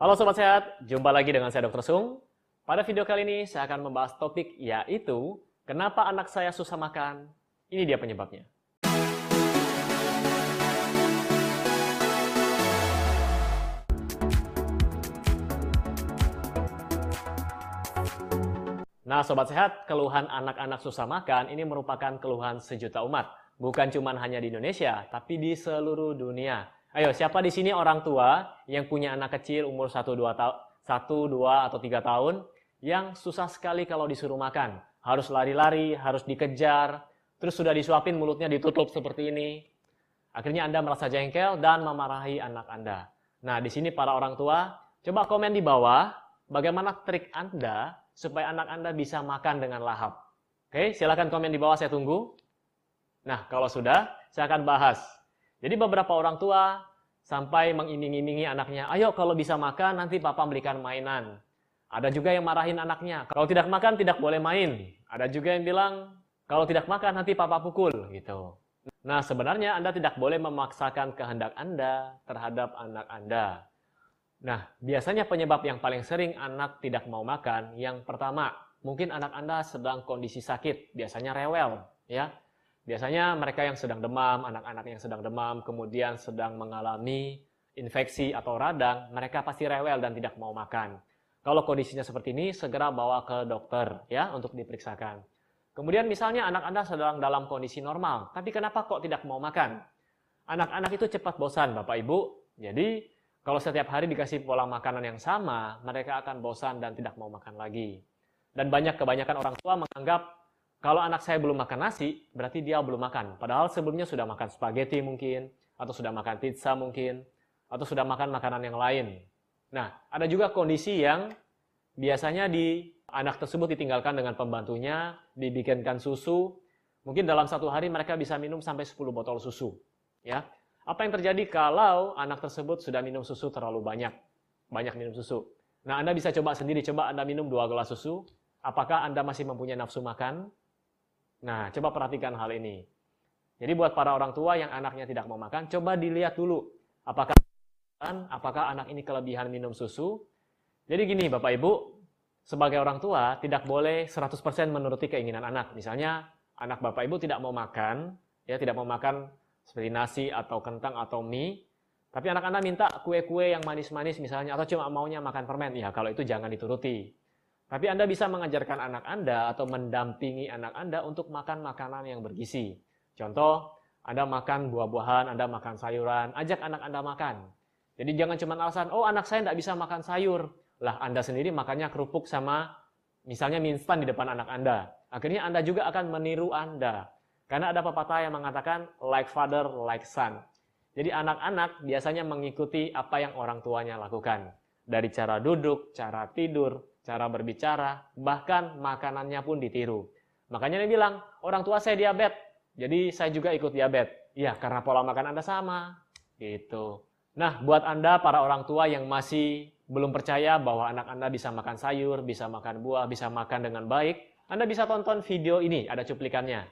Halo Sobat Sehat, jumpa lagi dengan saya Dr. Sung. Pada video kali ini saya akan membahas topik yaitu Kenapa anak saya susah makan? Ini dia penyebabnya. Nah, sobat sehat, keluhan anak-anak susah makan ini merupakan keluhan sejuta umat. Bukan cuma hanya di Indonesia, tapi di seluruh dunia. Ayo, siapa di sini orang tua yang punya anak kecil umur 1 2 tahun 1 2 atau 3 tahun yang susah sekali kalau disuruh makan? Harus lari-lari, harus dikejar, terus sudah disuapin mulutnya ditutup seperti ini. Akhirnya Anda merasa jengkel dan memarahi anak Anda. Nah, di sini para orang tua, coba komen di bawah bagaimana trik Anda supaya anak Anda bisa makan dengan lahap. Oke, silakan komen di bawah saya tunggu. Nah, kalau sudah, saya akan bahas. Jadi beberapa orang tua sampai mengiming-imingi anaknya, ayo kalau bisa makan nanti papa belikan mainan. Ada juga yang marahin anaknya, kalau tidak makan tidak boleh main. Ada juga yang bilang, kalau tidak makan nanti papa pukul gitu. Nah, sebenarnya Anda tidak boleh memaksakan kehendak Anda terhadap anak Anda. Nah, biasanya penyebab yang paling sering anak tidak mau makan, yang pertama, mungkin anak Anda sedang kondisi sakit, biasanya rewel, ya. Biasanya mereka yang sedang demam, anak-anak yang sedang demam, kemudian sedang mengalami infeksi atau radang, mereka pasti rewel dan tidak mau makan. Kalau kondisinya seperti ini, segera bawa ke dokter ya untuk diperiksakan. Kemudian misalnya anak Anda sedang dalam kondisi normal, tapi kenapa kok tidak mau makan? Anak-anak itu cepat bosan, Bapak Ibu. Jadi kalau setiap hari dikasih pola makanan yang sama, mereka akan bosan dan tidak mau makan lagi. Dan banyak kebanyakan orang tua menganggap kalau anak saya belum makan nasi, berarti dia belum makan. Padahal sebelumnya sudah makan spaghetti mungkin, atau sudah makan pizza mungkin, atau sudah makan makanan yang lain. Nah, ada juga kondisi yang biasanya di anak tersebut ditinggalkan dengan pembantunya, dibikinkan susu. Mungkin dalam satu hari mereka bisa minum sampai 10 botol susu. Ya, apa yang terjadi kalau anak tersebut sudah minum susu terlalu banyak? Banyak minum susu. Nah, Anda bisa coba sendiri, coba Anda minum dua gelas susu. Apakah Anda masih mempunyai nafsu makan? Nah, coba perhatikan hal ini. Jadi buat para orang tua yang anaknya tidak mau makan, coba dilihat dulu. Apakah apakah anak ini kelebihan minum susu? Jadi gini Bapak Ibu, sebagai orang tua tidak boleh 100% menuruti keinginan anak. Misalnya anak Bapak Ibu tidak mau makan, ya tidak mau makan seperti nasi atau kentang atau mie. Tapi anak anda minta kue-kue yang manis-manis misalnya, atau cuma maunya makan permen. Ya, kalau itu jangan dituruti. Tapi Anda bisa mengajarkan anak Anda atau mendampingi anak Anda untuk makan makanan yang bergizi. Contoh, Anda makan buah-buahan, Anda makan sayuran, ajak anak Anda makan. Jadi jangan cuma alasan, oh anak saya tidak bisa makan sayur. Lah Anda sendiri makannya kerupuk sama misalnya mie instan di depan anak Anda. Akhirnya Anda juga akan meniru Anda. Karena ada pepatah yang mengatakan like father, like son. Jadi anak-anak biasanya mengikuti apa yang orang tuanya lakukan. Dari cara duduk, cara tidur, cara berbicara, bahkan makanannya pun ditiru. Makanya dia bilang, orang tua saya diabetes, jadi saya juga ikut diabetes. Ya, karena pola makan Anda sama. Gitu. Nah, buat Anda para orang tua yang masih belum percaya bahwa anak Anda bisa makan sayur, bisa makan buah, bisa makan dengan baik, Anda bisa tonton video ini, ada cuplikannya.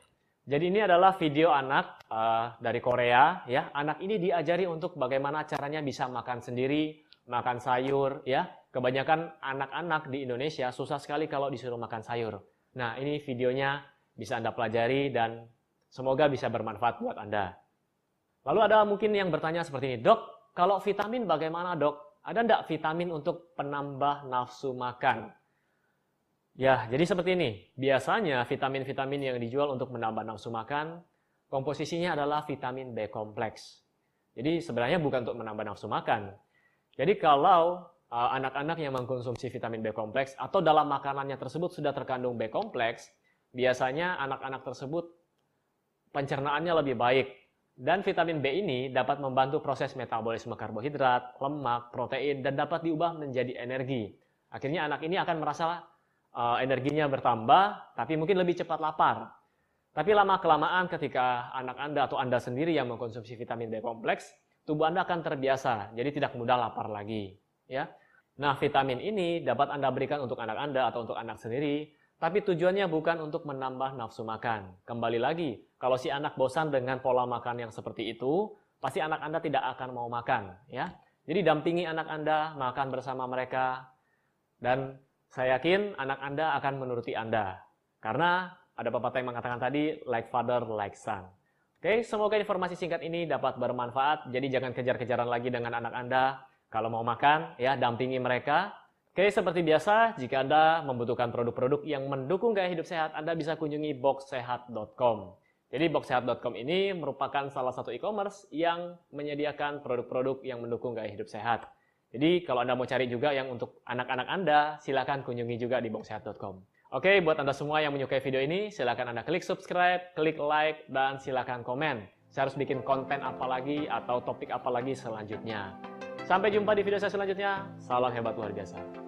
Jadi ini adalah video anak uh, dari Korea ya. Anak ini diajari untuk bagaimana caranya bisa makan sendiri, makan sayur ya. Kebanyakan anak-anak di Indonesia susah sekali kalau disuruh makan sayur. Nah, ini videonya bisa Anda pelajari dan semoga bisa bermanfaat buat Anda. Lalu ada mungkin yang bertanya seperti ini, "Dok, kalau vitamin bagaimana, Dok? Ada enggak vitamin untuk penambah nafsu makan?" Ya, jadi seperti ini. Biasanya vitamin-vitamin yang dijual untuk menambah nafsu makan, komposisinya adalah vitamin B kompleks. Jadi sebenarnya bukan untuk menambah nafsu makan. Jadi kalau uh, anak-anak yang mengkonsumsi vitamin B kompleks atau dalam makanannya tersebut sudah terkandung B kompleks, biasanya anak-anak tersebut pencernaannya lebih baik. Dan vitamin B ini dapat membantu proses metabolisme karbohidrat, lemak, protein, dan dapat diubah menjadi energi. Akhirnya anak ini akan merasa uh, energinya bertambah, tapi mungkin lebih cepat lapar. Tapi lama-kelamaan ketika anak Anda atau Anda sendiri yang mengkonsumsi vitamin B kompleks, tubuh Anda akan terbiasa, jadi tidak mudah lapar lagi. Ya, Nah, vitamin ini dapat Anda berikan untuk anak Anda atau untuk anak sendiri, tapi tujuannya bukan untuk menambah nafsu makan. Kembali lagi, kalau si anak bosan dengan pola makan yang seperti itu, pasti anak Anda tidak akan mau makan. ya. Jadi dampingi anak Anda, makan bersama mereka, dan saya yakin anak Anda akan menuruti Anda. Karena ada pepatah yang mengatakan tadi, like father, like son. Oke, semoga informasi singkat ini dapat bermanfaat. Jadi jangan kejar-kejaran lagi dengan anak Anda. Kalau mau makan, ya dampingi mereka. Oke, seperti biasa, jika Anda membutuhkan produk-produk yang mendukung gaya hidup sehat, Anda bisa kunjungi boxsehat.com. Jadi boxsehat.com ini merupakan salah satu e-commerce yang menyediakan produk-produk yang mendukung gaya hidup sehat. Jadi kalau Anda mau cari juga yang untuk anak-anak Anda, silakan kunjungi juga di boxsehat.com. Oke, buat Anda semua yang menyukai video ini, silakan Anda klik subscribe, klik like, dan silakan komen. Saya harus bikin konten apa lagi atau topik apa lagi selanjutnya. Sampai jumpa di video saya selanjutnya. Salam hebat luar biasa.